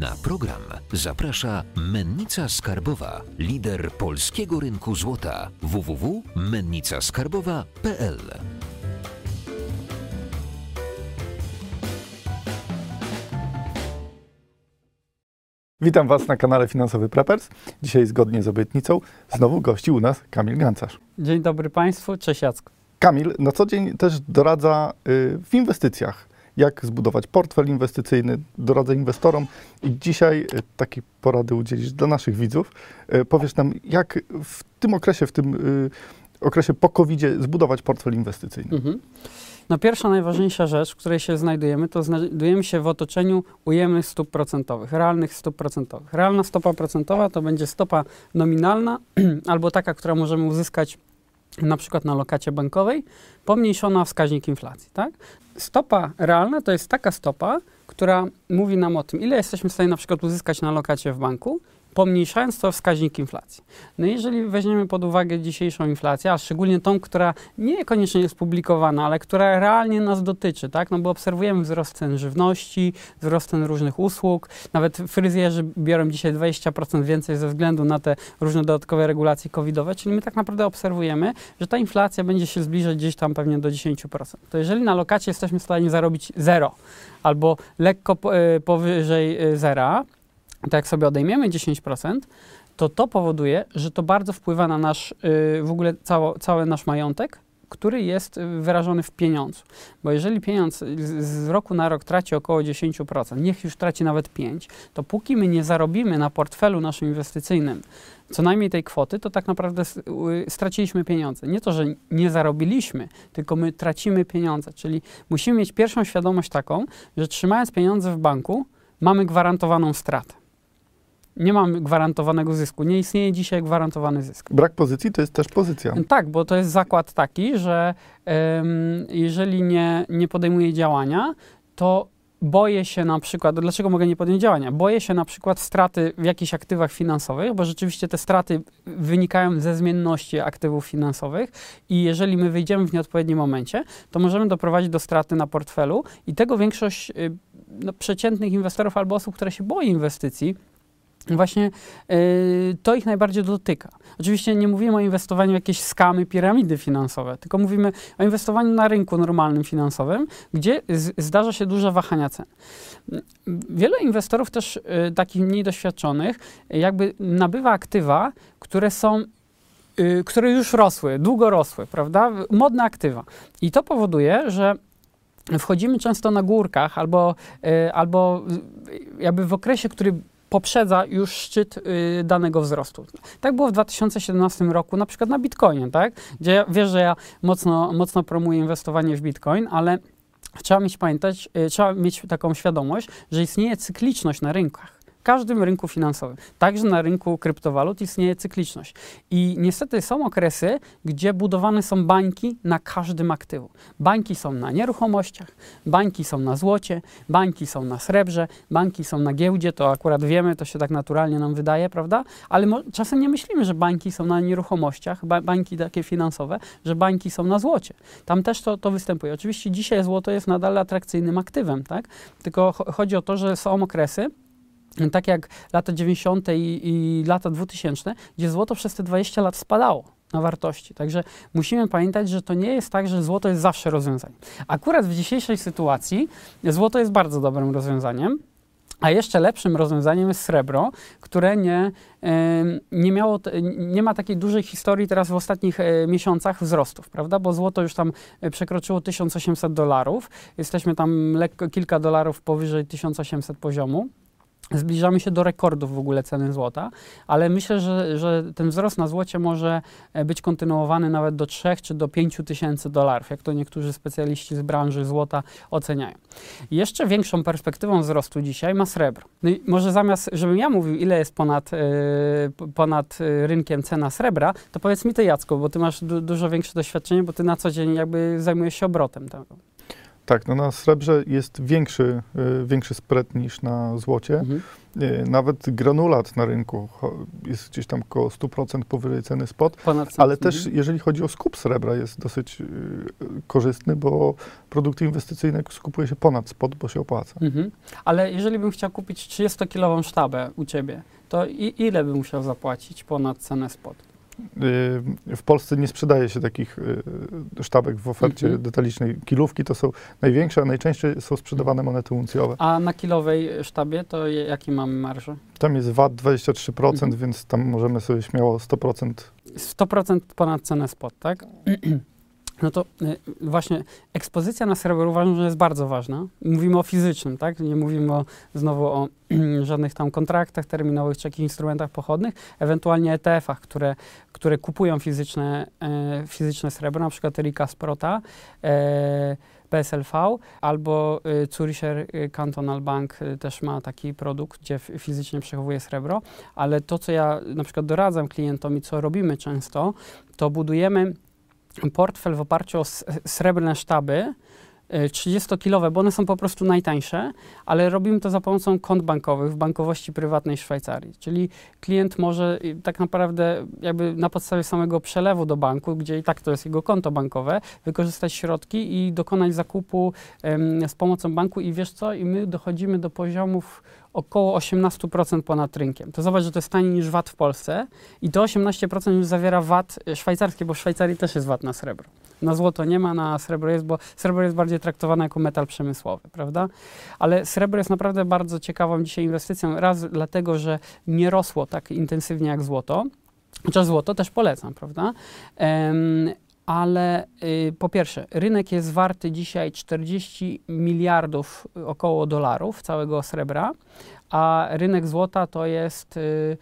Na program zaprasza Mennica Skarbowa, lider polskiego rynku złota www.mennicaskarbowa.pl. Witam Was na kanale Finansowy Preppers. Dzisiaj zgodnie z obietnicą znowu gości u nas Kamil Gancarz. Dzień dobry Państwu, cześć Jacku. Kamil na co dzień też doradza y, w inwestycjach, jak zbudować portfel inwestycyjny, doradza inwestorom i dzisiaj y, takiej porady udzielisz dla naszych widzów. Y, powiesz nam, jak w tym okresie, w tym y, okresie po covid zbudować portfel inwestycyjny. Mhm. No pierwsza, najważniejsza rzecz, w której się znajdujemy, to znajdujemy się w otoczeniu ujemnych stóp procentowych, realnych stóp procentowych. Realna stopa procentowa to będzie stopa nominalna albo taka, która możemy uzyskać na przykład na lokacie bankowej, pomniejszona wskaźnik inflacji, tak? Stopa realna to jest taka stopa, która mówi nam o tym, ile jesteśmy w stanie na przykład uzyskać na lokacie w banku pomniejszając to wskaźnik inflacji. No jeżeli weźmiemy pod uwagę dzisiejszą inflację, a szczególnie tą, która niekoniecznie jest publikowana, ale która realnie nas dotyczy, tak? No bo obserwujemy wzrost cen żywności, wzrost cen różnych usług, nawet fryzjerzy biorą dzisiaj 20% więcej ze względu na te różne dodatkowe regulacje covidowe, czyli my tak naprawdę obserwujemy, że ta inflacja będzie się zbliżać gdzieś tam pewnie do 10%. To jeżeli na lokacie jesteśmy w stanie zarobić zero albo lekko e, powyżej e, zera, to jak sobie odejmiemy 10%, to to powoduje, że to bardzo wpływa na nasz, yy, w ogóle cało, cały nasz majątek, który jest y, wyrażony w pieniądzu. Bo jeżeli pieniądz z roku na rok traci około 10%, niech już traci nawet 5%, to póki my nie zarobimy na portfelu naszym inwestycyjnym co najmniej tej kwoty, to tak naprawdę straciliśmy pieniądze. Nie to, że nie zarobiliśmy, tylko my tracimy pieniądze. Czyli musimy mieć pierwszą świadomość taką, że trzymając pieniądze w banku, mamy gwarantowaną stratę nie mamy gwarantowanego zysku. Nie istnieje dzisiaj gwarantowany zysk. Brak pozycji to jest też pozycja. Tak, bo to jest zakład taki, że um, jeżeli nie, nie podejmuję działania, to boję się na przykład, dlaczego mogę nie podjąć działania? Boję się na przykład straty w jakichś aktywach finansowych, bo rzeczywiście te straty wynikają ze zmienności aktywów finansowych i jeżeli my wyjdziemy w nieodpowiednim momencie, to możemy doprowadzić do straty na portfelu i tego większość y, no, przeciętnych inwestorów albo osób, które się boi inwestycji, Właśnie y, to ich najbardziej dotyka. Oczywiście nie mówimy o inwestowaniu w jakieś skamy, piramidy finansowe, tylko mówimy o inwestowaniu na rynku normalnym finansowym, gdzie z, zdarza się duże wahania cen. Wiele inwestorów też y, takich mniej doświadczonych jakby nabywa aktywa, które są y, które już rosły, długo rosły, prawda? Modne aktywa. I to powoduje, że wchodzimy często na górkach albo, albo jakby w okresie, który poprzedza już szczyt y, danego wzrostu. Tak było w 2017 roku, na przykład na Bitcoinie, tak? Gdzie wiesz, że ja mocno, mocno promuję inwestowanie w Bitcoin, ale trzeba mieć pamiętać, y, trzeba mieć taką świadomość, że istnieje cykliczność na rynkach każdym rynku finansowym. Także na rynku kryptowalut istnieje cykliczność. I niestety są okresy, gdzie budowane są bańki na każdym aktywu. Bańki są na nieruchomościach, bańki są na złocie, bańki są na srebrze, bańki są na giełdzie, to akurat wiemy, to się tak naturalnie nam wydaje, prawda? Ale czasem nie myślimy, że bańki są na nieruchomościach, ba bańki takie finansowe, że bańki są na złocie. Tam też to, to występuje. Oczywiście dzisiaj złoto jest nadal atrakcyjnym aktywem, tak? Tylko chodzi o to, że są okresy, tak jak lata 90. I, i lata 2000, gdzie złoto przez te 20 lat spadało na wartości. Także musimy pamiętać, że to nie jest tak, że złoto jest zawsze rozwiązaniem. Akurat w dzisiejszej sytuacji złoto jest bardzo dobrym rozwiązaniem. A jeszcze lepszym rozwiązaniem jest srebro, które nie, nie, miało, nie ma takiej dużej historii teraz w ostatnich e, miesiącach wzrostów, prawda? Bo złoto już tam e, przekroczyło 1800 dolarów. Jesteśmy tam lekko kilka dolarów powyżej 1800 poziomu. Zbliżamy się do rekordów w ogóle ceny złota, ale myślę, że, że ten wzrost na złocie może e, być kontynuowany nawet do 3 czy do 5 tysięcy dolarów, jak to niektórzy specjaliści z branży złota oceniają. jeszcze większą perspektywą wzrostu dzisiaj ma srebro. No może zamiast, żebym ja mówił, ile jest ponad, yy, ponad e, rynkiem cena srebra, to powiedz mi ty, Jacku, bo ty masz du dużo większe doświadczenie, bo ty na co dzień jakby zajmujesz się obrotem tego. Tak, no na srebrze jest większy, y, większy spread niż na złocie. Mhm. Y, Nawet granulat na rynku jest gdzieś tam około 100% powyżej ceny spot, ale też jeżeli chodzi o skup srebra jest dosyć y, korzystny, bo produkty inwestycyjne skupuje się ponad spot, bo się opłaca. Mhm. Ale jeżeli bym chciał kupić 30-kilową sztabę u ciebie, to ile bym musiał zapłacić ponad cenę spot? W Polsce nie sprzedaje się takich y, sztabek w ofercie Mhm. detalicznej. Kilówki to są największe, a najczęściej są sprzedawane monety uncjowe. A na kilowej sztabie to jaki mamy marżę? Tam jest VAT 23%, Mhm. więc tam możemy sobie śmiało 100%. 100% ponad cenę spot, tak? No to y, właśnie ekspozycja na srebro uważam, że jest bardzo ważna. Mówimy o fizycznym, tak? Nie mówimy o, znowu o żadnych tam kontraktach terminowych czy jakichś instrumentach pochodnych, ewentualnie ETF-ach, które, które kupują fizyczne, e, fizyczne srebro, na przykład Erika Sprota, e, PSLV, albo y, Zuricher Cantonal Bank y, też ma taki produkt, gdzie fizycznie przechowuje srebro, ale to, co ja na przykład doradzam klientom i co robimy często, to budujemy portfel w oparciu o srebrne sztaby, y, 30-kilowe, bo one są po prostu najtańsze, ale robimy to za pomocą kont bankowych w bankowości prywatnej Szwajcarii. Czyli klient może y, tak naprawdę jakby na podstawie samego przelewu do banku, gdzie i tak to jest jego konto bankowe, wykorzystać środki i dokonać zakupu em, z pomocą banku i wiesz co, i my dochodzimy do poziomów około 18% ponad rynkiem. To zobacz, że to jest taniej niż VAT w Polsce i to 18% już zawiera VAT y, szwajcarski, bo w Szwajcarii też jest VAT na srebro. Na złoto nie ma, na srebro jest, bo srebro jest bardziej traktowane jako metal przemysłowy, prawda? Ale srebro jest naprawdę bardzo ciekawą dzisiaj inwestycją. Raz dlatego, że nie rosło tak intensywnie jak złoto, chociaż złoto też polecam, prawda? Em, ale y, po pierwsze, rynek jest warty dzisiaj 40 miliardów y, około dolarów całego srebra, a rynek złota to jest y,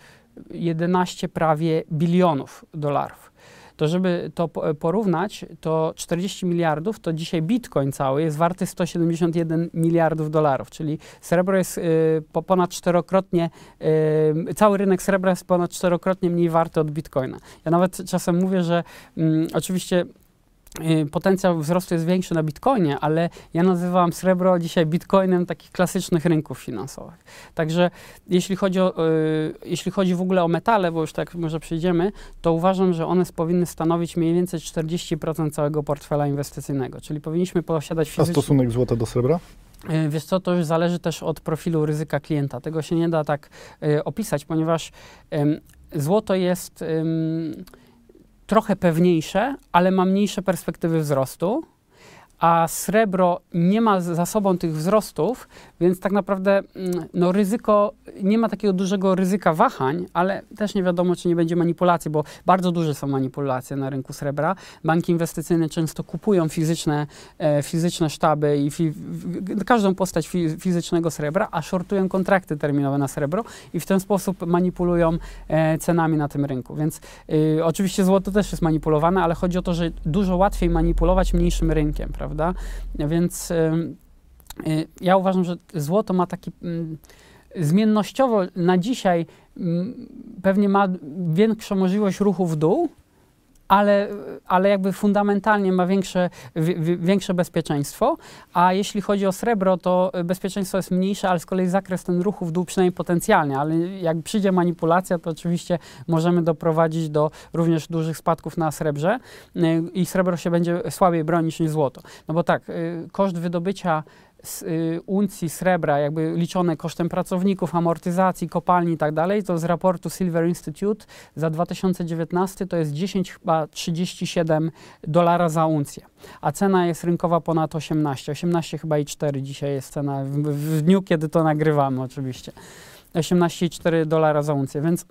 11 prawie bilionów dolarów. To żeby to po- porównać, to 40 miliardów, to dzisiaj bitcoin cały jest warty 171 miliardów dolarów, czyli srebro jest y, po ponad czterokrotnie, y, cały rynek srebra jest ponad czterokrotnie mniej warty od bitcoina. Ja nawet czasem mówię, że mm, oczywiście y, potencjał wzrostu jest większy na bitcoinie, ale ja nazywam srebro dzisiaj bitcoinem takich klasycznych rynków finansowych. Także jeśli chodzi, o, y, jeśli chodzi w ogóle o metale, bo już tak może przejdziemy, to uważam, że one powinny stanowić mniej więcej 40% całego portfela inwestycyjnego, czyli powinniśmy posiadać A fizycznie... stosunek złota do srebra? Y, Wiesz co, to już zależy też od profilu ryzyka klienta. Tego się nie da tak y, opisać, ponieważ złoto jest trochę pewniejsze, ale ma mniejsze perspektywy wzrostu, a srebro nie ma za sobą tych wzrostów, więc tak naprawdę mm, no, ryzyko, nie ma takiego dużego ryzyka wahań, ale też nie wiadomo, czy nie będzie manipulacji, bo bardzo duże są manipulacje na rynku srebra. Banki inwestycyjne często kupują fizyczne, e, fizyczne sztaby i fi, każdą postać fi, fizycznego srebra, a shortują kontrakty terminowe na srebro i w ten sposób manipulują e, cenami na tym rynku. Więc y, oczywiście złoto też jest manipulowane, ale chodzi o to, że dużo łatwiej manipulować mniejszym rynkiem, prawda? Więc ym, y, ja uważam, że złoto ma taki mm, zmiennościowo na dzisiaj mm, pewnie ma większą możliwość ruchu w dół, ale, ale jakby fundamentalnie ma większe, wi- wi- większe bezpieczeństwo, a jeśli chodzi o srebro, to bezpieczeństwo jest mniejsze, ale z kolei zakres ten ruchu w dół przynajmniej potencjalnie, ale jak przyjdzie manipulacja, to oczywiście możemy doprowadzić do również dużych spadków na srebrze. Y, i srebro się będzie słabiej bronić niż złoto. No bo tak, y, koszt wydobycia uncji srebra, jakby liczone kosztem pracowników, amortyzacji, kopalni i tak dalej, to z raportu Silver Institute za 2019 to jest 10 chyba 37 dolara za uncję, a cena jest rynkowa ponad 18, 18 chyba i 4 dzisiaj jest cena, w, w dniu kiedy to nagrywamy oczywiście, 18,4 dolara za uncję, więc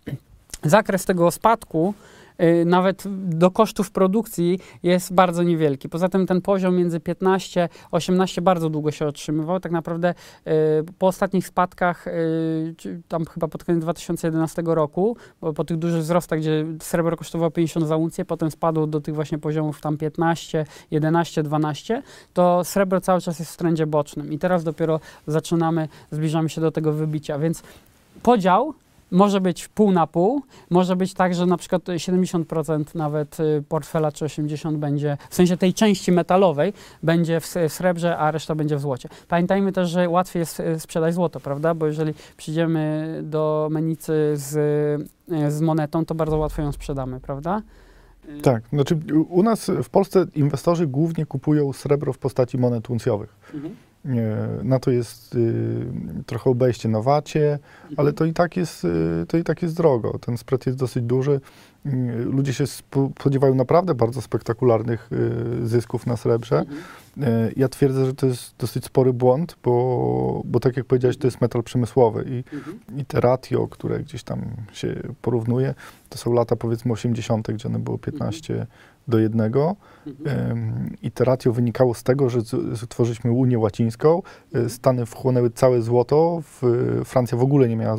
zakres tego spadku y, nawet do kosztów produkcji jest bardzo niewielki. Poza tym ten poziom między 15 a 18 bardzo długo się otrzymywał. Tak naprawdę y, po ostatnich spadkach, y, tam chyba pod koniec 2011 roku, po tych dużych wzrostach, gdzie srebro kosztowało 50 za uncję, potem spadło do tych właśnie poziomów tam 15, 11, 12, to srebro cały czas jest w trendzie bocznym i teraz dopiero zaczynamy, zbliżamy się do tego wybicia, więc podział może być pół na pół, może być tak, że na przykład 70% nawet y, portfela czy 80% będzie, w sensie tej części metalowej będzie w, srebrze, a reszta będzie w złocie. Pamiętajmy też, że łatwiej jest y, sprzedać złoto, prawda? Bo jeżeli przyjdziemy do menicy z, y, z monetą, to bardzo łatwo ją sprzedamy, prawda? Tak, znaczy u- u nas w Polsce inwestorzy głównie kupują srebro w postaci monet uncjowych. Mhm. Na to jest y, trochę obejście na wacie, ale to i tak jest, y, to i tak jest drogo. Ten spread jest dosyć duży. Y, Ludzie się spo- spodziewają naprawdę bardzo spektakularnych y, zysków na srebrze. Mhm. E, Ja twierdzę, że to jest dosyć spory błąd, bo, bo tak jak powiedziałeś, to jest metal przemysłowy i, Mhm. i te ratio, które gdzieś tam się porównuje, to są lata powiedzmy 80., gdzie one było 15 do 1. Mhm. I te ratio wynikało z tego, że stworzyliśmy Unię Łacińską. Y, Stany wchłonęły całe złoto. Francja w ogóle nie miała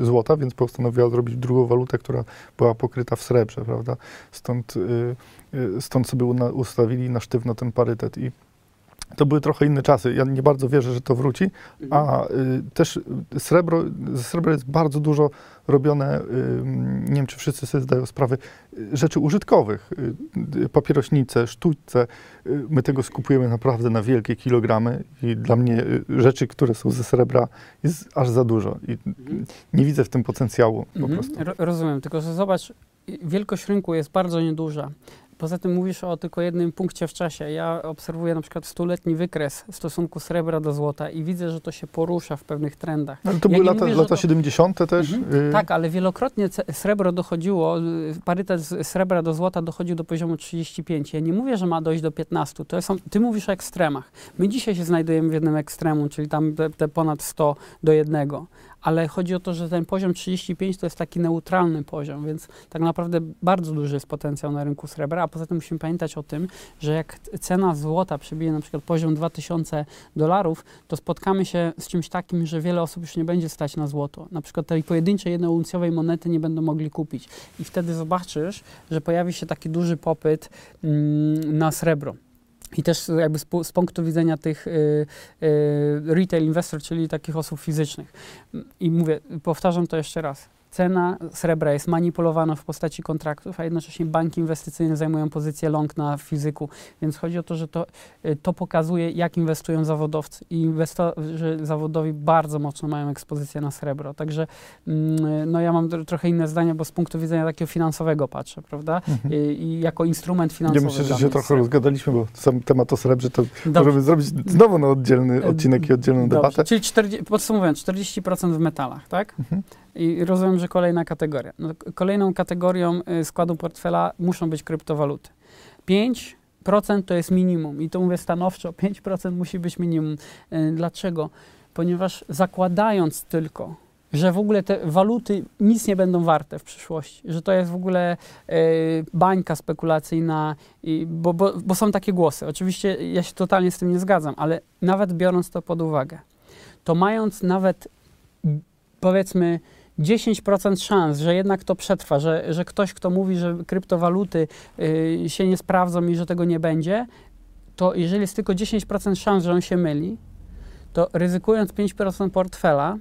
y, złota, więc postanowiła zrobić drugą walutę, która była pokryta w srebrze, prawda? Stąd, y, y, stąd sobie ustawili na sztywno ten parytet. I to były trochę inne czasy. Ja nie bardzo wierzę, że to wróci. A y, też srebro, ze srebra jest bardzo dużo robione, y, nie wiem czy wszyscy sobie zdają sprawę, rzeczy użytkowych. Papierośnice, sztućce. Y, my tego skupujemy naprawdę na wielkie kilogramy i dla mnie y, rzeczy, które są ze srebra jest aż za dużo i Mhm. nie widzę w tym potencjału po Mhm, prostu. ro- rozumiem, tylko że zobacz, wielkość rynku jest bardzo nieduża. Poza tym mówisz o tylko jednym punkcie w czasie. Ja obserwuję na przykład stuletni wykres stosunku srebra do złota i widzę, że to się porusza w pewnych trendach. Ale to Ja były lata, mówię, lata to- 70. też. Mhm. y, Tak, ale wielokrotnie srebro dochodziło, y, parytet z srebra do złota dochodził do poziomu 35. Ja nie mówię, że ma dojść do 15. To są, ty mówisz o ekstremach. My dzisiaj się znajdujemy w jednym ekstremum, czyli tam te, te ponad 100 do jednego. Ale chodzi o to, że ten poziom 35 to jest taki neutralny poziom, więc tak naprawdę bardzo duży jest potencjał na rynku srebra, a poza tym musimy pamiętać o tym, że jak cena złota przebije na przykład poziom 2000 dolarów, to spotkamy się z czymś takim, że wiele osób już nie będzie stać na złoto. Na przykład tej pojedynczej jednouncjowej monety nie będą mogli kupić. I wtedy zobaczysz, że pojawi się taki duży popyt mm, na srebro. I też jakby z, z punktu widzenia tych y, y, retail investor, czyli takich osób fizycznych. I mówię, powtarzam to jeszcze raz. Cena srebra jest manipulowana w postaci kontraktów, a jednocześnie banki inwestycyjne zajmują pozycję long na fizyku. Więc chodzi o to, że to, y, to pokazuje, jak inwestują zawodowcy. I inwestorzy zawodowi bardzo mocno mają ekspozycję na srebro. Także mm, no ja mam tro- trochę inne zdanie, bo z punktu widzenia takiego finansowego patrzę, prawda? Mhm. I, i jako instrument Ja finansowy. myślę, że się trochę rozgadaliśmy, bo sam temat o srebrze to Dobrze. możemy zrobić znowu na oddzielny odcinek i oddzielną Dobrze, debatę. Czyli 40, podsumowując, 40% w metalach, tak? Mhm. I rozumiem, że kolejna kategoria. No, kolejną kategorią y, składu portfela muszą być kryptowaluty. 5% to jest minimum i to mówię stanowczo, 5% musi być minimum. Y, Dlaczego? Ponieważ zakładając tylko, że w ogóle te waluty nic nie będą warte w przyszłości, że to jest w ogóle y, bańka spekulacyjna, i, bo, bo, bo są takie głosy. Oczywiście ja się totalnie z tym nie zgadzam, ale nawet biorąc to pod uwagę, to mając nawet powiedzmy 10% szans, że jednak to przetrwa, że, że ktoś, kto mówi, że kryptowaluty y, się nie sprawdzą i że tego nie będzie, to jeżeli jest tylko 10% szans, że on się myli, to ryzykując 5% portfela,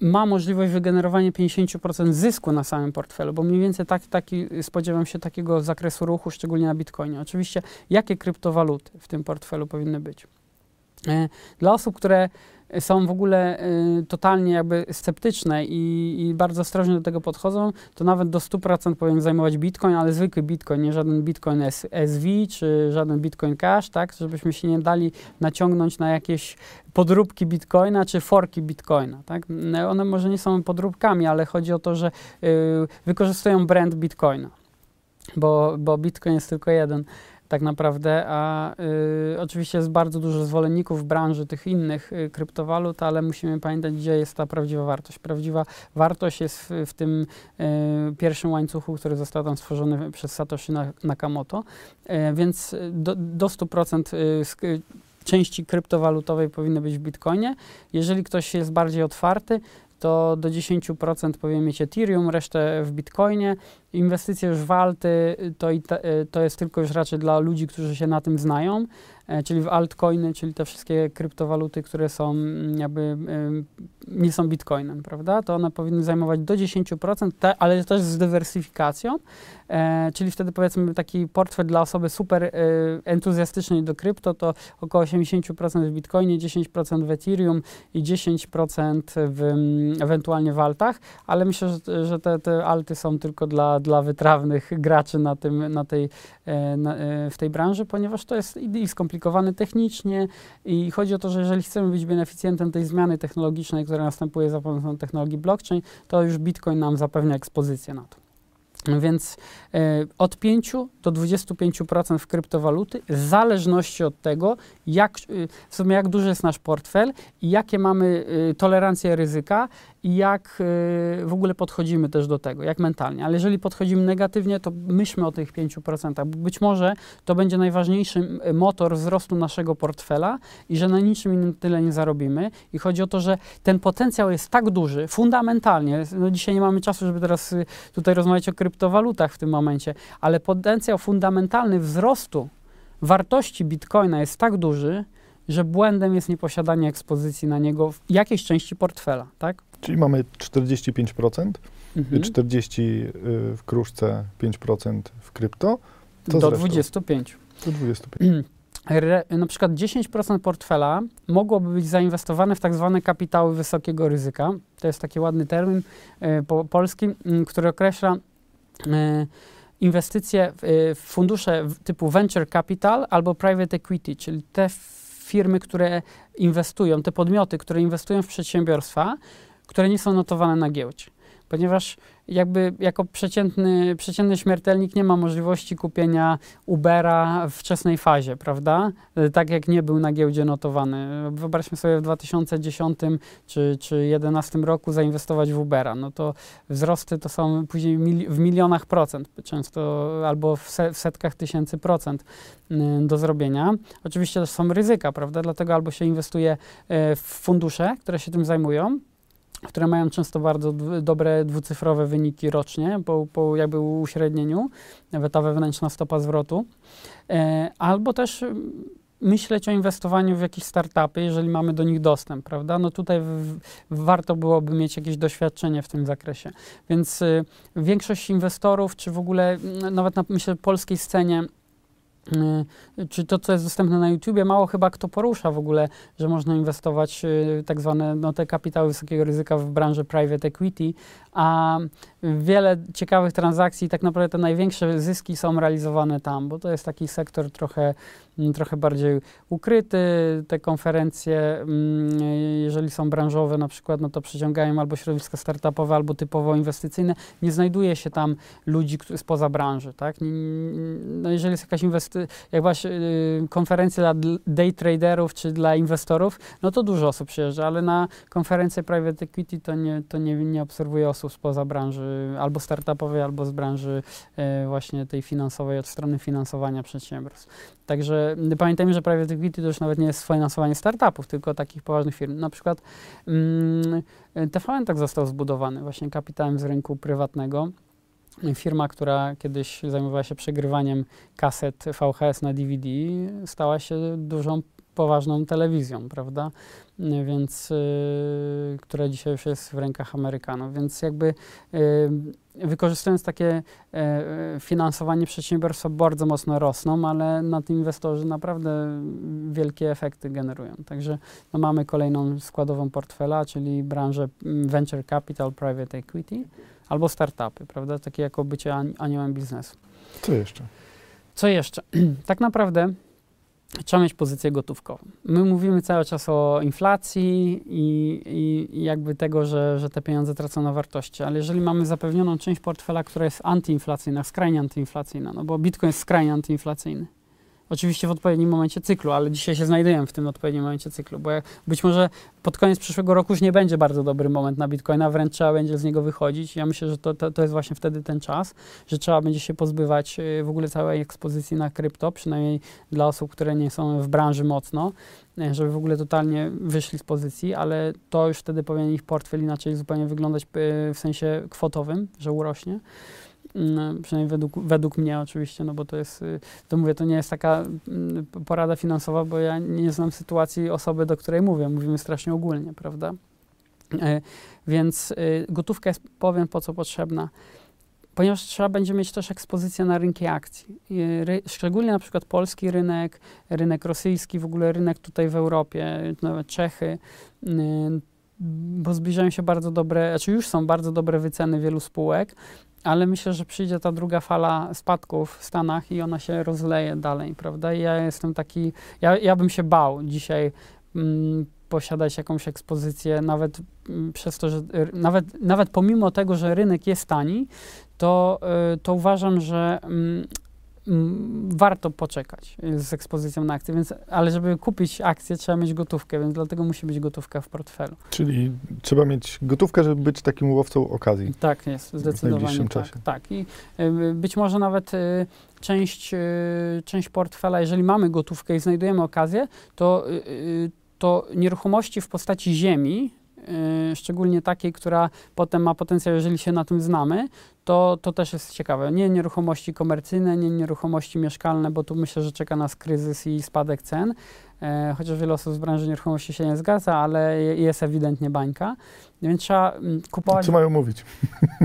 ma możliwość wygenerowania 50% zysku na samym portfelu, bo mniej więcej tak, taki, spodziewam się takiego zakresu ruchu, szczególnie na Bitcoinie. Oczywiście, jakie kryptowaluty w tym portfelu powinny być? E, Dla osób, które są w ogóle y, totalnie jakby sceptyczne i, i bardzo ostrożnie do tego podchodzą, to nawet do 100% powinien zajmować Bitcoin, ale zwykły Bitcoin, nie żaden Bitcoin SV czy żaden Bitcoin Cash, tak, żebyśmy się nie dali naciągnąć na jakieś podróbki Bitcoina czy forki Bitcoina, tak. No, One może nie są podróbkami, ale chodzi o to, że y, wykorzystują brand Bitcoina, bo, bo Bitcoin jest tylko jeden tak naprawdę, a y, oczywiście jest bardzo dużo zwolenników w branży tych innych y, kryptowalut, ale musimy pamiętać, gdzie jest ta prawdziwa wartość. Prawdziwa wartość jest w, w tym y, pierwszym łańcuchu, który został tam stworzony przez Satoshi Na- Nakamoto, y, więc do, do 100% y, części kryptowalutowej powinny być w Bitcoinie. Jeżeli ktoś jest bardziej otwarty, to do 10% powinien mieć Ethereum, resztę w Bitcoinie. Inwestycje już w alty to, y, to jest tylko już raczej dla ludzi, którzy się na tym znają. e, czyli w altcoiny, czyli te wszystkie kryptowaluty, które są mm, jakby em, nie są bitcoinem, prawda? To one powinny zajmować do 10%, te, ale też z dywersyfikacją, e, czyli wtedy powiedzmy taki portfel dla osoby super entuzjastycznej do krypto to około 80% w bitcoinie, 10% w Ethereum i 10% w, mm, ewentualnie w altach, ale myślę, że, że te, te alty są tylko dla, dla wytrawnych graczy na, tym, na tej, e, na, e, w tej branży, ponieważ to jest i skomplikowane technicznie i chodzi o to, że jeżeli chcemy być beneficjentem tej zmiany technologicznej, która następuje za pomocą technologii blockchain, to już Bitcoin nam zapewnia ekspozycję na to. Więc e, od 5 do 25% w kryptowaluty, w zależności od tego, jak, e, w sumie jak duży jest nasz portfel i jakie mamy tolerancję ryzyka i jak w ogóle podchodzimy też do tego, jak mentalnie. Ale jeżeli podchodzimy negatywnie, to myślmy o tych 5%, bo być może to będzie najważniejszy motor wzrostu naszego portfela i że na niczym innym tyle nie zarobimy. I chodzi o to, że ten potencjał jest tak duży, fundamentalnie, no dzisiaj nie mamy czasu, żeby teraz y, tutaj rozmawiać o kryptowalutach w tym momencie, ale potencjał fundamentalny wzrostu wartości bitcoina jest tak duży, że błędem jest nieposiadanie ekspozycji na niego w jakiejś części portfela, tak? Czyli mamy 45%, Mhm. 40% y, w kruszce, 5% w krypto. Co Do z resztą? 25. Do 25. Re, na przykład 10% portfela mogłoby być zainwestowane w tak zwane kapitały wysokiego ryzyka. To jest taki ładny termin e, po, polski, m, który określa inwestycje w, w fundusze typu venture capital albo private equity, czyli te firmy, które inwestują, te podmioty, które inwestują w przedsiębiorstwa, które nie są notowane na giełdzie. Ponieważ jakby jako przeciętny, przeciętny śmiertelnik nie ma możliwości kupienia Ubera w wczesnej fazie, prawda? E, Tak jak nie był na giełdzie notowany. Wyobraźmy sobie w 2010 czy, czy 2011 roku zainwestować w Ubera. No to wzrosty to są później mili- w milionach procent, często albo w, se, w setkach tysięcy procent y, do zrobienia. Oczywiście też są ryzyka, prawda? Dlatego albo się inwestuje e, w fundusze, które się tym zajmują, które mają często bardzo dobre dwucyfrowe wyniki rocznie po, po jakby uśrednieniu, nawet ta wewnętrzna stopa zwrotu, e, albo też mm, myśleć o inwestowaniu w jakieś startupy, jeżeli mamy do nich dostęp, prawda? No tutaj w, warto byłoby mieć jakieś doświadczenie w tym zakresie. Więc y, większość inwestorów, czy w ogóle mm, nawet na myślę polskiej scenie czy to, co jest dostępne na YouTubie, mało chyba kto porusza w ogóle, że można inwestować y, tak zwane no, te kapitały wysokiego ryzyka w branży private equity, a wiele ciekawych transakcji, tak naprawdę te największe zyski są realizowane tam, bo to jest taki sektor trochę, mm, trochę bardziej ukryty. Te konferencje, mm, jeżeli są branżowe na przykład, no to przyciągają albo środowiska startupowe, albo typowo inwestycyjne. Nie znajduje się tam ludzi spoza branży, tak? No jeżeli jest jakaś y, konferencja dla dl- day traderów czy dla inwestorów, no to dużo osób przyjeżdża, ale na konferencję private equity to nie, to nie, nie obserwuję osób spoza branży albo startupowej, albo z branży e, właśnie tej finansowej, od strony finansowania przedsiębiorstw. Także y, pamiętajmy, że private equity to już nawet nie jest finansowanie startupów, tylko takich poważnych firm. Na przykład mm, TVN tak został zbudowany właśnie kapitałem z rynku prywatnego. Firma, która kiedyś zajmowała się przegrywaniem kaset VHS na DVD, stała się dużą, poważną telewizją, prawda? Y, Więc, y, która dzisiaj już jest w rękach Amerykanów. Więc jakby y, wykorzystując takie finansowanie przedsiębiorstwa bardzo mocno rosną, ale na tym inwestorzy naprawdę wielkie efekty generują. Także no, mamy kolejną składową portfela, czyli branżę mm, venture capital, private equity albo startupy, prawda? Takie jako bycie ani- aniołem biznesu. Co jeszcze? Co jeszcze? tak naprawdę trzeba mieć pozycję gotówkową. My mówimy cały czas o inflacji i, i, jakby tego, że, że te pieniądze tracą na wartości, ale jeżeli mamy zapewnioną część portfela, która jest antyinflacyjna, skrajnie antyinflacyjna, no bo Bitcoin jest skrajnie antyinflacyjny. Oczywiście w odpowiednim momencie cyklu, ale dzisiaj się znajdujemy w tym odpowiednim momencie cyklu, bo być może pod koniec przyszłego roku już nie będzie bardzo dobry moment na Bitcoina, wręcz trzeba będzie z niego wychodzić. Ja myślę, że to, to, to jest właśnie wtedy ten czas, że trzeba będzie się pozbywać y, w ogóle całej ekspozycji na krypto, przynajmniej dla osób, które nie są w branży mocno, y, żeby w ogóle totalnie wyszli z pozycji, ale to już wtedy powinien ich portfel inaczej zupełnie wyglądać y, w sensie kwotowym, że urośnie. Mm, przynajmniej według, według mnie oczywiście, no bo to jest, y, to mówię, to nie jest taka mm, porada finansowa, bo ja nie znam sytuacji osoby, do której mówię, mówimy strasznie ogólnie, prawda? E, Więc y, gotówka jest, powiem, po co potrzebna. Ponieważ trzeba będzie mieć też ekspozycję na rynki akcji. Ry, szczególnie na przykład polski rynek, rynek rosyjski, w ogóle rynek tutaj w Europie, nawet Czechy, y, bo zbliżają się bardzo dobre, znaczy już są bardzo dobre wyceny wielu spółek, ale myślę, że przyjdzie ta druga fala spadków w Stanach i ona się rozleje dalej, prawda? I ja jestem taki, ja, ja bym się bał dzisiaj mm, posiadać jakąś ekspozycję, nawet mm, przez to, że nawet, nawet pomimo tego, że rynek jest tani, to, y, to uważam, że mm, warto poczekać z ekspozycją na akcje, więc, ale żeby kupić akcję, trzeba mieć gotówkę, więc dlatego musi być gotówka w portfelu. Czyli trzeba mieć gotówkę, żeby być takim łowcą okazji. Tak jest, zdecydowanie najbliższym tak, czasie. tak. I y, być może nawet y, część, y, część portfela, jeżeli mamy gotówkę i znajdujemy okazję, to, to nieruchomości w postaci ziemi, szczególnie takiej, która potem ma potencjał, jeżeli się na tym znamy, to, to też jest ciekawe. Nie nieruchomości komercyjne, nie nieruchomości mieszkalne, bo tu myślę, że czeka nas kryzys i spadek cen. E, chociaż wiele osób z branży nieruchomości się nie zgadza, ale je- jest ewidentnie bańka. Więc trzeba mm, kupować Co mają mówić?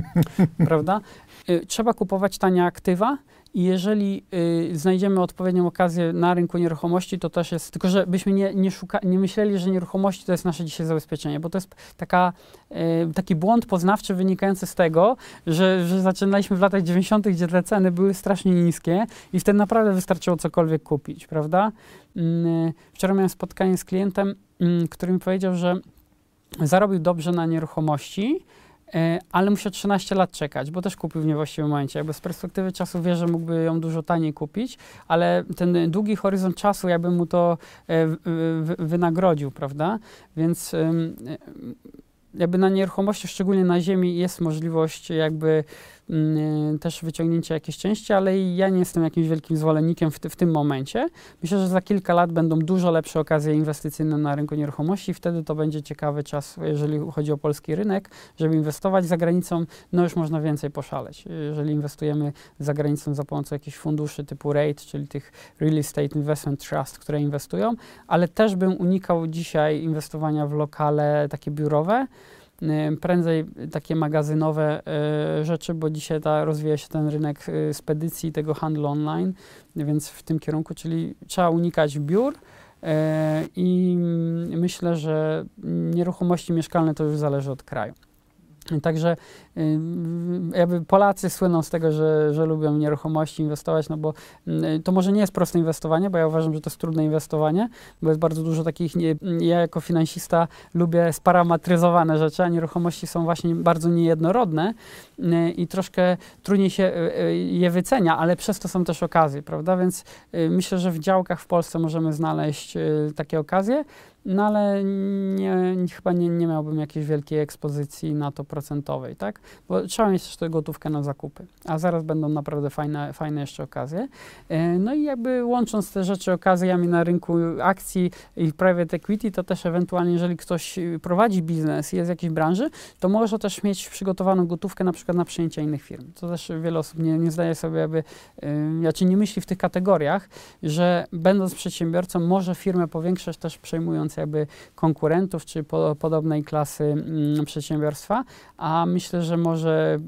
prawda? Y, Trzeba kupować tanie aktywa i jeżeli y, znajdziemy odpowiednią okazję na rynku nieruchomości, to też jest, tylko że byśmy nie, nie, szuka, nie myśleli, że nieruchomości to jest nasze dzisiaj zabezpieczenie, bo to jest taka, y, taki błąd poznawczy wynikający z tego, że, że zaczynaliśmy w latach 90., gdzie te ceny były strasznie niskie i wtedy naprawdę wystarczyło cokolwiek kupić, prawda? Mm, Wczoraj miałem spotkanie z klientem, mm, który mi powiedział, że zarobił dobrze na nieruchomości, ale musiał 13 lat czekać, bo też kupił w niewłaściwym momencie. Jakby z perspektywy czasu wie, że mógłby ją dużo taniej kupić, ale ten długi horyzont czasu jakby mu to e, wynagrodził, prawda? Więc e, jakby na nieruchomości, szczególnie na ziemi, jest możliwość jakby też wyciągnięcia jakiejś części, ale ja nie jestem jakimś wielkim zwolennikiem w, w tym momencie. Myślę, że za kilka lat będą dużo lepsze okazje inwestycyjne na rynku nieruchomości wtedy to będzie ciekawy czas, jeżeli chodzi o polski rynek, żeby inwestować za granicą, no już można więcej poszaleć. Jeżeli inwestujemy za granicą za pomocą jakichś funduszy typu REIT, czyli tych Real Estate Investment Trust, które inwestują, ale też bym unikał dzisiaj inwestowania w lokale takie biurowe, prędzej takie magazynowe y, rzeczy, bo dzisiaj ta, rozwija się ten rynek y, spedycji, tego handlu online, więc w tym kierunku, czyli trzeba unikać biur, E, I mm, myślę, że nieruchomości mieszkalne to już zależy od kraju. Także y, jakby Polacy słyną z tego, że, że lubią nieruchomości inwestować, no bo y, to może nie jest proste inwestowanie, bo ja uważam, że to jest trudne inwestowanie, bo jest bardzo dużo takich, nie, ja jako finansista lubię sparametryzowane rzeczy, a nieruchomości są właśnie bardzo niejednorodne y, i troszkę trudniej się je wycenia, ale przez to są też okazje, prawda? Więc myślę, że w działkach w Polsce możemy znaleźć takie okazje, no ale nie, chyba nie, nie miałbym jakiejś wielkiej ekspozycji na to procentowej, tak? Bo trzeba mieć też tę gotówkę na zakupy, a zaraz będą naprawdę fajne, fajne jeszcze okazje. E, No i jakby łącząc te rzeczy okazjami na rynku akcji i private equity, to też ewentualnie, jeżeli ktoś prowadzi biznes i jest w jakiejś branży, to może też mieć przygotowaną gotówkę na przykład na przejęcie innych firm. To też wiele osób nie, nie zdaje sobie jakby, y, znaczy nie myśli w tych kategoriach, że będąc przedsiębiorcą może firmę powiększać też przejmując jakby konkurentów czy po, podobnej klasy mm, przedsiębiorstwa, a myślę, że może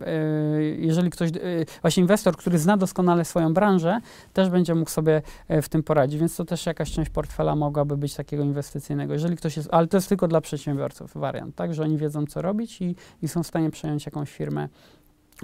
y, jeżeli ktoś, y, właśnie inwestor, który zna doskonale swoją branżę, też będzie mógł sobie e, w tym poradzić, więc to też jakaś część portfela mogłaby być takiego inwestycyjnego. Jeżeli ktoś jest, ale to jest tylko dla przedsiębiorców wariant, tak, że oni wiedzą co robić i, i są w stanie przejąć jakąś firmę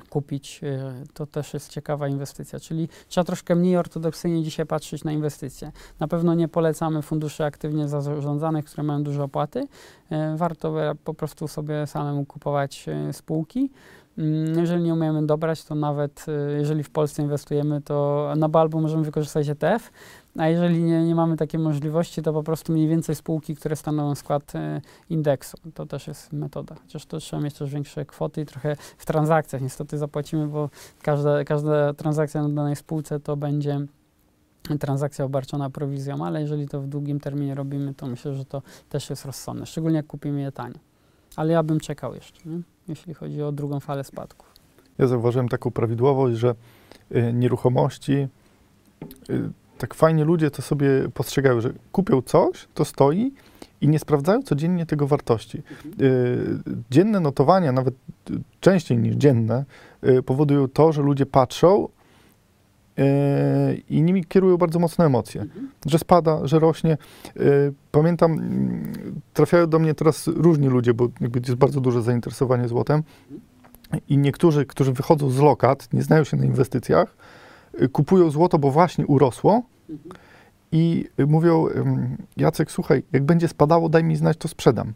kupić, e, to też jest ciekawa inwestycja. Czyli trzeba troszkę mniej ortodoksyjnie dzisiaj patrzeć na inwestycje. Na pewno nie polecamy funduszy aktywnie zarządzanych, które mają duże opłaty. E, Warto po prostu sobie samemu kupować e, spółki. Mm, Jeżeli nie umiemy dobrać, to nawet jeżeli w Polsce inwestujemy, to na Balbu możemy wykorzystać ETF, a jeżeli nie, nie mamy takiej możliwości, to po prostu mniej więcej spółki, które stanowią skład e, indeksu. To też jest metoda. Chociaż to trzeba mieć też większe kwoty i trochę w transakcjach niestety zapłacimy, bo każda, każda transakcja na danej spółce to będzie transakcja obarczona prowizją, ale jeżeli to w długim terminie robimy, to myślę, że to też jest rozsądne, szczególnie jak kupimy je tanio. Ale ja bym czekał jeszcze, nie? jeśli chodzi o drugą falę spadków. ja zauważyłem taką prawidłowość, że y, nieruchomości, y, tak fajnie ludzie to sobie postrzegają, że kupią coś, to stoi i nie sprawdzają codziennie tego wartości. Y, dzienne notowania, nawet y, częściej niż dzienne, y, powodują to, że ludzie patrzą i nimi kierują bardzo mocne emocje. Że spada, że rośnie. Pamiętam, mm, trafiają do mnie teraz różni ludzie, bo jest bardzo duże zainteresowanie złotem. I niektórzy, którzy wychodzą z lokat, nie znają się na inwestycjach, kupują złoto, bo właśnie urosło i mówią, Jacek, słuchaj, jak będzie spadało, daj mi znać, to sprzedam.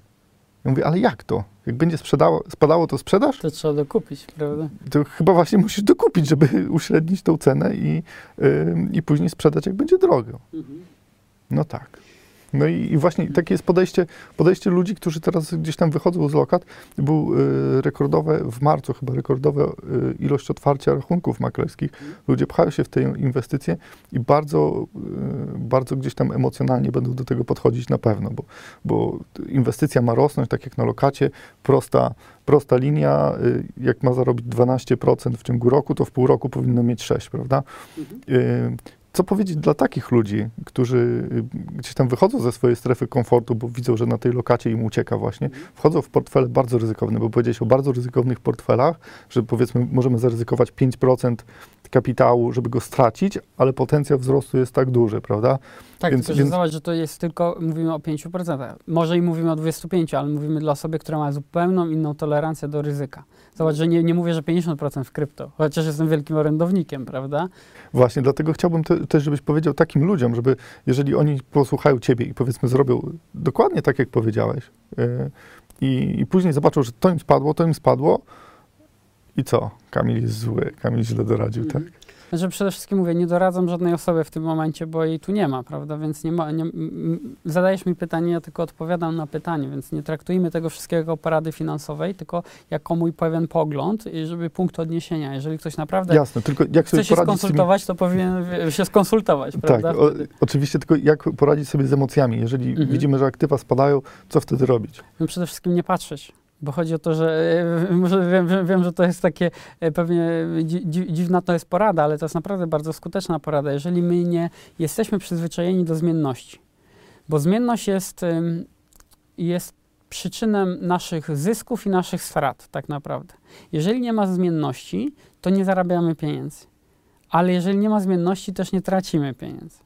Ja mówię, ale jak to? Jak będzie sprzedało, spadało, to sprzedasz? To trzeba dokupić, prawda? To chyba właśnie musisz dokupić, żeby uśrednić tą cenę i, ym, i później sprzedać, jak będzie drogo. No tak. No i, i właśnie takie jest podejście, podejście ludzi, którzy teraz gdzieś tam wychodzą z lokat. Był y, rekordowe, w marcu chyba rekordowa y, ilość otwarcia rachunków maklerskich. Ludzie pchają się w te inwestycje i bardzo, y, bardzo gdzieś tam emocjonalnie będą do tego podchodzić na pewno, bo, bo inwestycja ma rosnąć, tak jak na lokacie, prosta, prosta linia, y, jak ma zarobić 12% w ciągu roku, to w pół roku powinno mieć 6, prawda? Y, co powiedzieć dla takich ludzi, którzy y, gdzieś tam wychodzą ze swojej strefy komfortu, bo widzą, że na tej lokacie im ucieka właśnie, wchodzą w portfele bardzo ryzykowne, bo powiedziałeś o bardzo ryzykownych portfelach, że powiedzmy możemy zaryzykować 5% kapitału, żeby go stracić, ale potencjał wzrostu jest tak duży, prawda? Tak, Więc- tylko więc- zobacz, że to jest tylko, mówimy o 5%. Może i mówimy o 25%, ale mówimy dla osoby, która ma zupełną inną tolerancję do ryzyka. Zobacz, że nie, nie mówię, że 50% w krypto, chociaż jestem wielkim orędownikiem, prawda? Właśnie, dlatego chciałbym te, też, żebyś powiedział takim ludziom, żeby jeżeli oni posłuchają ciebie i powiedzmy zrobią dokładnie tak, jak powiedziałeś yy, i, i później zobaczą, że to im spadło, to im spadło i co? Kamil jest zły, Kamil źle doradził, tak? Znaczy przede wszystkim mówię, nie doradzam żadnej osobie w tym momencie, bo jej tu nie ma, prawda? Więc nie ma, nie, zadajesz mi pytanie, ja tylko odpowiadam na pytanie, więc nie traktujmy tego wszystkiego jako porady finansowej, tylko jako mój pewien pogląd, i żeby punkt odniesienia. Jeżeli ktoś naprawdę Jasne, tylko jak chce się z tymi... skonsultować, to powinien się skonsultować, Tak, prawda? o, Wtedy. oczywiście, tylko jak poradzić sobie z emocjami? Jeżeli Mhm. widzimy, że aktywa spadają, co wtedy robić? No przede wszystkim nie patrzeć. Bo chodzi o to, że e, wiem, wiem, że to jest takie e, pewnie dzi, dzi, dziwna to jest porada, ale to jest naprawdę bardzo skuteczna porada. Jeżeli my nie jesteśmy przyzwyczajeni do zmienności, bo zmienność jest, jest przyczynem naszych zysków i naszych strat, tak naprawdę. Jeżeli nie ma zmienności, to nie zarabiamy pieniędzy. Ale jeżeli nie ma zmienności, też nie tracimy pieniędzy.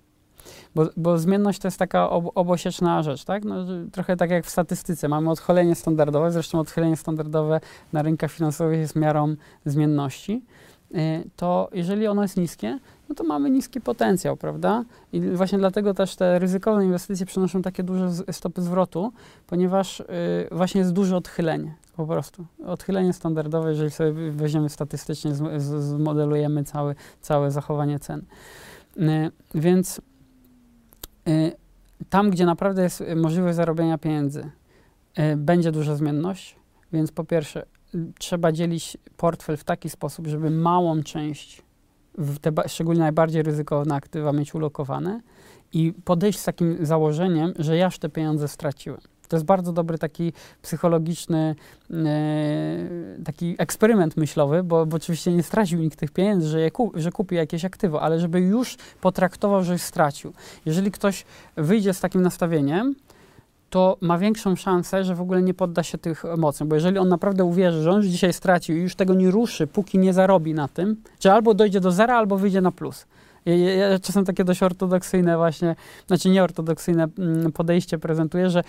Bo, bo zmienność to jest taka ob, obosieczna rzecz, tak? No, trochę tak jak w statystyce. Mamy odchylenie standardowe, zresztą odchylenie standardowe na rynkach finansowych jest miarą zmienności. Y, To jeżeli ono jest niskie, no to mamy niski potencjał, prawda? I właśnie dlatego też te ryzykowne inwestycje przynoszą takie duże stopy zwrotu, ponieważ y, właśnie jest duże odchylenie, po prostu. Odchylenie standardowe, jeżeli sobie weźmiemy statystycznie, zmodelujemy całe, całe zachowanie cen. Y, Więc tam, gdzie naprawdę jest y, możliwość zarobienia pieniędzy, y, będzie duża zmienność, więc po pierwsze y, trzeba dzielić portfel w taki sposób, żeby małą część, te szczególnie najbardziej ryzykowne aktywa mieć ulokowane i podejść z takim założeniem, że ja już te pieniądze straciłem. To jest bardzo dobry taki psychologiczny e, taki eksperyment myślowy, bo, bo oczywiście nie stracił nikt tych pieniędzy, że, je ku, że kupi jakieś aktywo, ale żeby już potraktował, że stracił. Jeżeli ktoś wyjdzie z takim nastawieniem, to ma większą szansę, że w ogóle nie podda się tych emocjom, bo jeżeli on naprawdę uwierzy, że on już dzisiaj stracił i już tego nie ruszy, póki nie zarobi na tym, że albo dojdzie do zera, albo wyjdzie na plus. Ja, ja, czasem takie dość ortodoksyjne właśnie, znaczy nieortodoksyjne mm, podejście prezentuję, że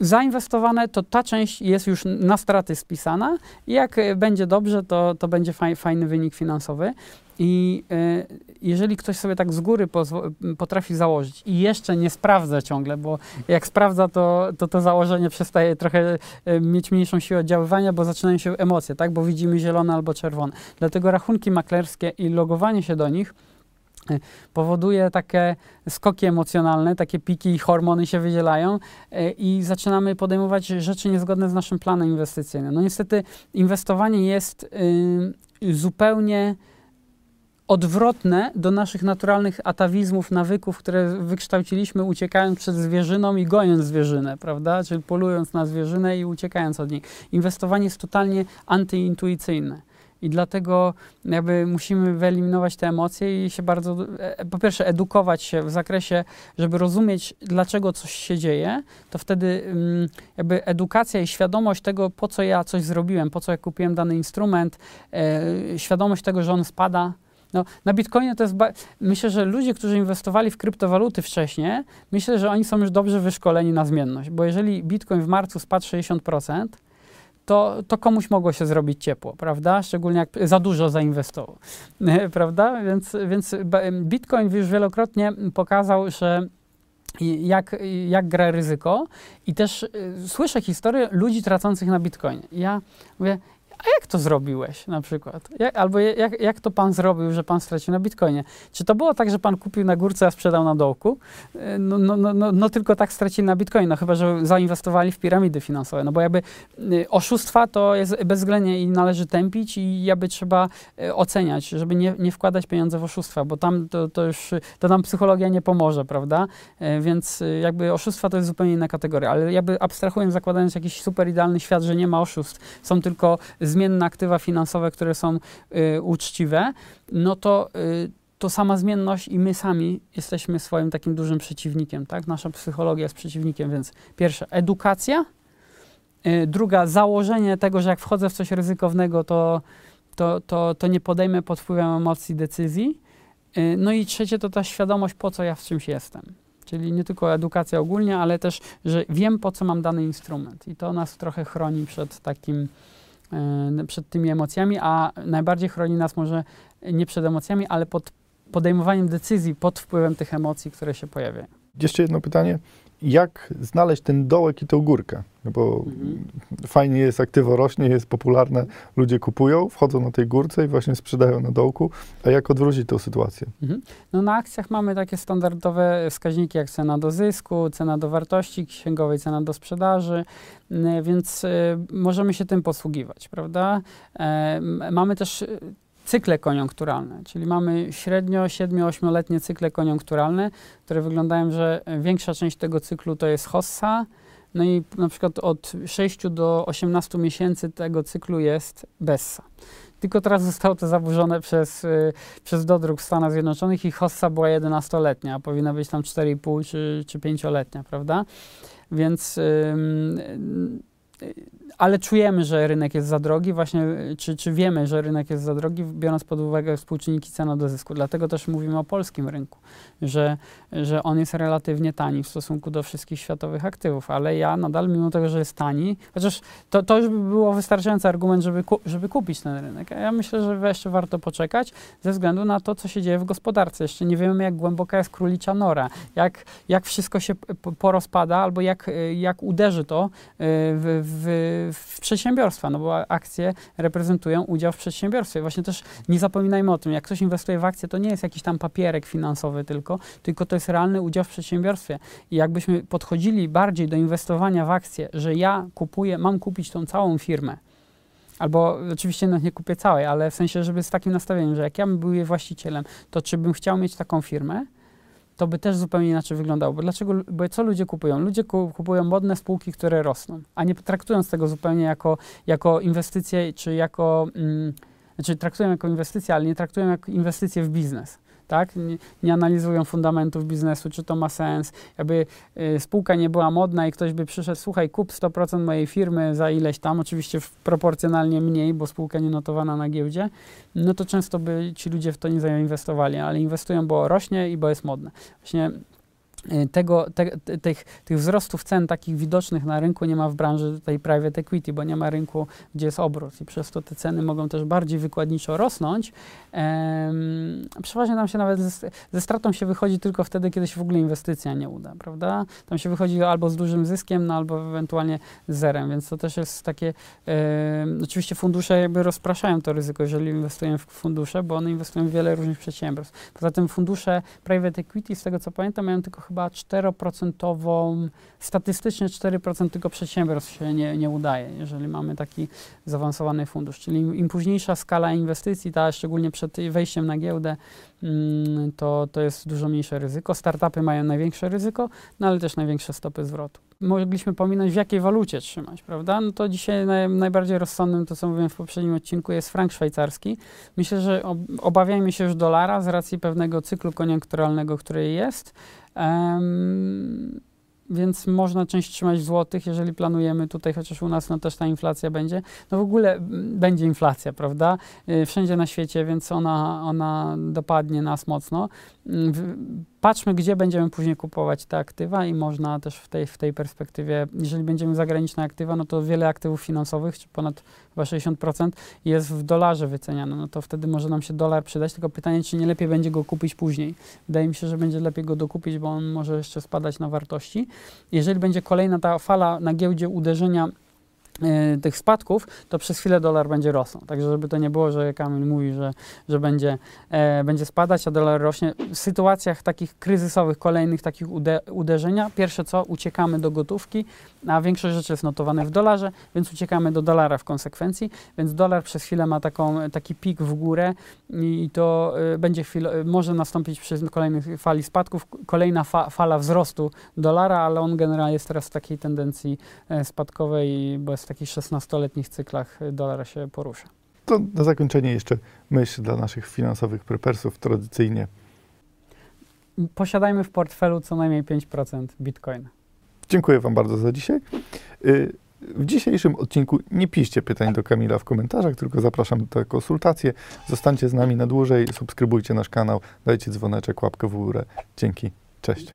zainwestowane, to ta część jest już na straty spisana jak e, będzie dobrze, to, to będzie faj, fajny wynik finansowy. I e, jeżeli ktoś sobie tak z góry potrafi założyć i jeszcze nie sprawdza ciągle, bo jak sprawdza, to to, to założenie przestaje trochę e, mieć mniejszą siłę oddziaływania, bo zaczynają się emocje, tak? Bo widzimy zielone albo czerwone. Dlatego rachunki maklerskie i logowanie się do nich powoduje takie skoki emocjonalne, takie piki hormony się wydzielają e, i zaczynamy podejmować rzeczy niezgodne z naszym planem inwestycyjnym. No niestety inwestowanie jest y, zupełnie odwrotne do naszych naturalnych atawizmów, nawyków, które wykształciliśmy uciekając przed zwierzyną i goniąc zwierzynę, prawda? Czyli polując na zwierzynę i uciekając od niej. Inwestowanie jest totalnie antyintuicyjne. I dlatego jakby musimy wyeliminować te emocje i się bardzo, e, po pierwsze, edukować się w zakresie, żeby rozumieć, dlaczego coś się dzieje, to wtedy mm, jakby edukacja i świadomość tego, po co ja coś zrobiłem, po co ja kupiłem dany instrument, e, świadomość tego, że on spada. No, na Bitcoinie to jest. Myślę, że ludzie, którzy inwestowali w kryptowaluty wcześniej, myślę, że oni są już dobrze wyszkoleni na zmienność, bo jeżeli Bitcoin w marcu spadł 60%, to, to komuś mogło się zrobić ciepło, prawda? Szczególnie jak za dużo zainwestował, prawda? Więc, więc Bitcoin już wielokrotnie pokazał, że jak, jak gra ryzyko i też y, słyszę historię ludzi tracących na Bitcoinie. Ja mówię, a jak to zrobiłeś na przykład? Jak, albo jak, jak to pan zrobił, że pan stracił na bitcoinie? Czy to było tak, że pan kupił na górce, a sprzedał na dołku? No, no, no, no, no tylko tak stracili na bitcoin, no chyba, że zainwestowali w piramidy finansowe, no bo jakby oszustwa to jest bezwzględnie i należy tępić i jakby trzeba oceniać, żeby nie, nie wkładać pieniądze w oszustwa, bo tam to, to już, to nam psychologia nie pomoże, prawda? Więc jakby oszustwa to jest zupełnie inna kategoria, ale jakby abstrahując, zakładając jakiś super idealny świat, że nie ma oszustw, są tylko zmienne aktywa finansowe, które są y, uczciwe, no to y, to sama zmienność i my sami jesteśmy swoim takim dużym przeciwnikiem, tak? Nasza psychologia jest przeciwnikiem, więc pierwsze, edukacja, y, druga, założenie tego, że jak wchodzę w coś ryzykownego, to, to, to, to nie podejmę pod wpływem emocji decyzji, y, no i trzecie, to ta świadomość, po co ja w czymś jestem. Czyli nie tylko edukacja ogólnie, ale też, że wiem, po co mam dany instrument. I to nas trochę chroni przed takim przed tymi emocjami, a najbardziej chroni nas może nie przed emocjami, ale pod podejmowaniem decyzji pod wpływem tych emocji, które się pojawiają. Jeszcze jedno pytanie jak znaleźć ten dołek i tę górkę. No bo mhm. fajnie jest, aktywo rośnie, jest popularne, ludzie kupują, wchodzą na tej górce i właśnie sprzedają na dołku. A jak odwrócić tę sytuację? Mhm. No na akcjach mamy takie standardowe wskaźniki jak cena do zysku, cena do wartości księgowej, cena do sprzedaży, więc y, możemy się tym posługiwać, prawda? E, mamy też cykle koniunkturalne, czyli mamy średnio 7-8-letnie cykle koniunkturalne, które wyglądają, że większa część tego cyklu to jest hossa, no i na przykład od 6 do 18 miesięcy tego cyklu jest bessa. Tylko teraz zostało to zaburzone przez, y, przez dodruk w Stanach Zjednoczonych i hossa była 11-letnia, a powinna być tam 4,5 czy, czy 5-letnia, prawda? Więc y, ale czujemy, że rynek jest za drogi, właśnie, czy, czy wiemy, że rynek jest za drogi, biorąc pod uwagę współczynniki cena do zysku. Dlatego też mówimy o polskim rynku, że, że on jest relatywnie tani w stosunku do wszystkich światowych aktywów, ale ja nadal, mimo tego, że jest tani, chociaż to, to już by było wystarczający argument, żeby, ku, żeby kupić ten rynek. Ja myślę, że jeszcze warto poczekać ze względu na to, co się dzieje w gospodarce. Jeszcze nie wiemy, jak głęboka jest królicza nora, jak, jak wszystko się porozpada, albo jak, jak uderzy to y, w, w w przedsiębiorstwa, no bo akcje reprezentują udział w przedsiębiorstwie. Właśnie też nie zapominajmy o tym, jak ktoś inwestuje w akcje, to nie jest jakiś tam papierek finansowy tylko, tylko to jest realny udział w przedsiębiorstwie. I jakbyśmy podchodzili bardziej do inwestowania w akcje, że ja kupuję, mam kupić tą całą firmę, Albo oczywiście no, nie kupię całej, ale w sensie, żeby z takim nastawieniem, że jak ja bym był jej właścicielem, to czy bym chciał mieć taką firmę, to by też zupełnie inaczej wyglądało. Bo dlaczego, bo co ludzie kupują? Ludzie kupują modne spółki, które rosną, a nie traktując tego zupełnie jako, jako inwestycję, czy jako, mm, znaczy traktują jako inwestycję, ale nie traktują jako inwestycję w biznes tak? Nie, nie, analizują fundamentów biznesu, czy to ma sens. Jakby y, spółka nie była modna i ktoś by przyszedł, słuchaj, kup 100% mojej firmy za ileś tam, oczywiście proporcjonalnie mniej, bo spółka nie notowana na giełdzie, no to często by ci ludzie w to nie zainwestowali, ale inwestują, bo rośnie i bo jest modne. Właśnie tego, te, tych, tych wzrostów cen takich widocznych na rynku nie ma w branży tej private equity, bo nie ma rynku, gdzie jest obrót i przez to te ceny mogą też bardziej wykładniczo rosnąć. Ehm, przeważnie tam się nawet ze, ze, stratą się wychodzi tylko wtedy, kiedy się w ogóle inwestycja nie uda, prawda? Tam się wychodzi albo z dużym zyskiem, no, albo ewentualnie z zerem, więc to też jest takie, oczywiście fundusze jakby rozpraszają to ryzyko, jeżeli inwestują w fundusze, bo one inwestują w wiele różnych przedsiębiorstw. Poza tym fundusze private equity, z tego co pamiętam, mają tylko chyba 4%, statystycznie 4% tylko przedsiębiorstw się nie, nie udaje, jeżeli mamy taki zaawansowany fundusz. Czyli im, im późniejsza skala inwestycji, ta szczególnie przed wejściem na giełdę, to, to jest dużo mniejsze ryzyko. Startupy mają największe ryzyko, no ale też największe stopy zwrotu. mogliśmy pominąć, w jakiej walucie trzymać, prawda? No to dzisiaj naj, najbardziej rozsądnym, to co mówiłem w poprzednim odcinku, jest frank szwajcarski. Myślę, że ob, obawiajmy się już dolara z racji pewnego cyklu koniunkturalnego, który jest. Um, więc można część trzymać w złotych, jeżeli planujemy tutaj, chociaż u nas no, też ta inflacja będzie. No w ogóle m, będzie inflacja, prawda? Y, Wszędzie na świecie, więc ona, ona dopadnie nas mocno. Patrzmy, gdzie będziemy później kupować te aktywa i można też w tej, w tej perspektywie, jeżeli będziemy zagraniczne aktywa, no to wiele aktywów finansowych, czy ponad chyba 60% jest w dolarze wyceniane, no to wtedy może nam się dolar przydać, tylko pytanie, czy nie lepiej będzie go kupić później. Wydaje mi się, że będzie lepiej go dokupić, bo on może jeszcze spadać na wartości. Jeżeli będzie kolejna ta fala na giełdzie uderzenia tych spadków, to przez chwilę dolar będzie rosnął. Także żeby to nie było, że Kamil mówi, że, że będzie, e, będzie spadać, a dolar rośnie. W sytuacjach takich kryzysowych, kolejnych takich ude, uderzenia, pierwsze co, uciekamy do gotówki, a większość rzeczy jest notowanych w dolarze, więc uciekamy do dolara w konsekwencji, więc dolar przez chwilę ma taką, taki pik w górę i to e, będzie chwilę, e, może nastąpić przy kolejnej fali spadków, kolejna fa, fala wzrostu dolara, ale on generalnie jest teraz w takiej tendencji e, spadkowej, bo jest w takich 16-letnich cyklach e, dolar się porusza. To na zakończenie jeszcze myśl dla naszych finansowych prepersów tradycyjnie. Posiadajmy w portfelu co najmniej 5% bitcoina. Dziękuję Wam bardzo za dzisiaj. Y, W dzisiejszym odcinku nie piszcie pytań do Kamila w komentarzach, tylko zapraszam do konsultacji. Zostańcie z nami na dłużej, subskrybujcie nasz kanał, dajcie dzwoneczek, łapkę w górę. Dzięki, cześć.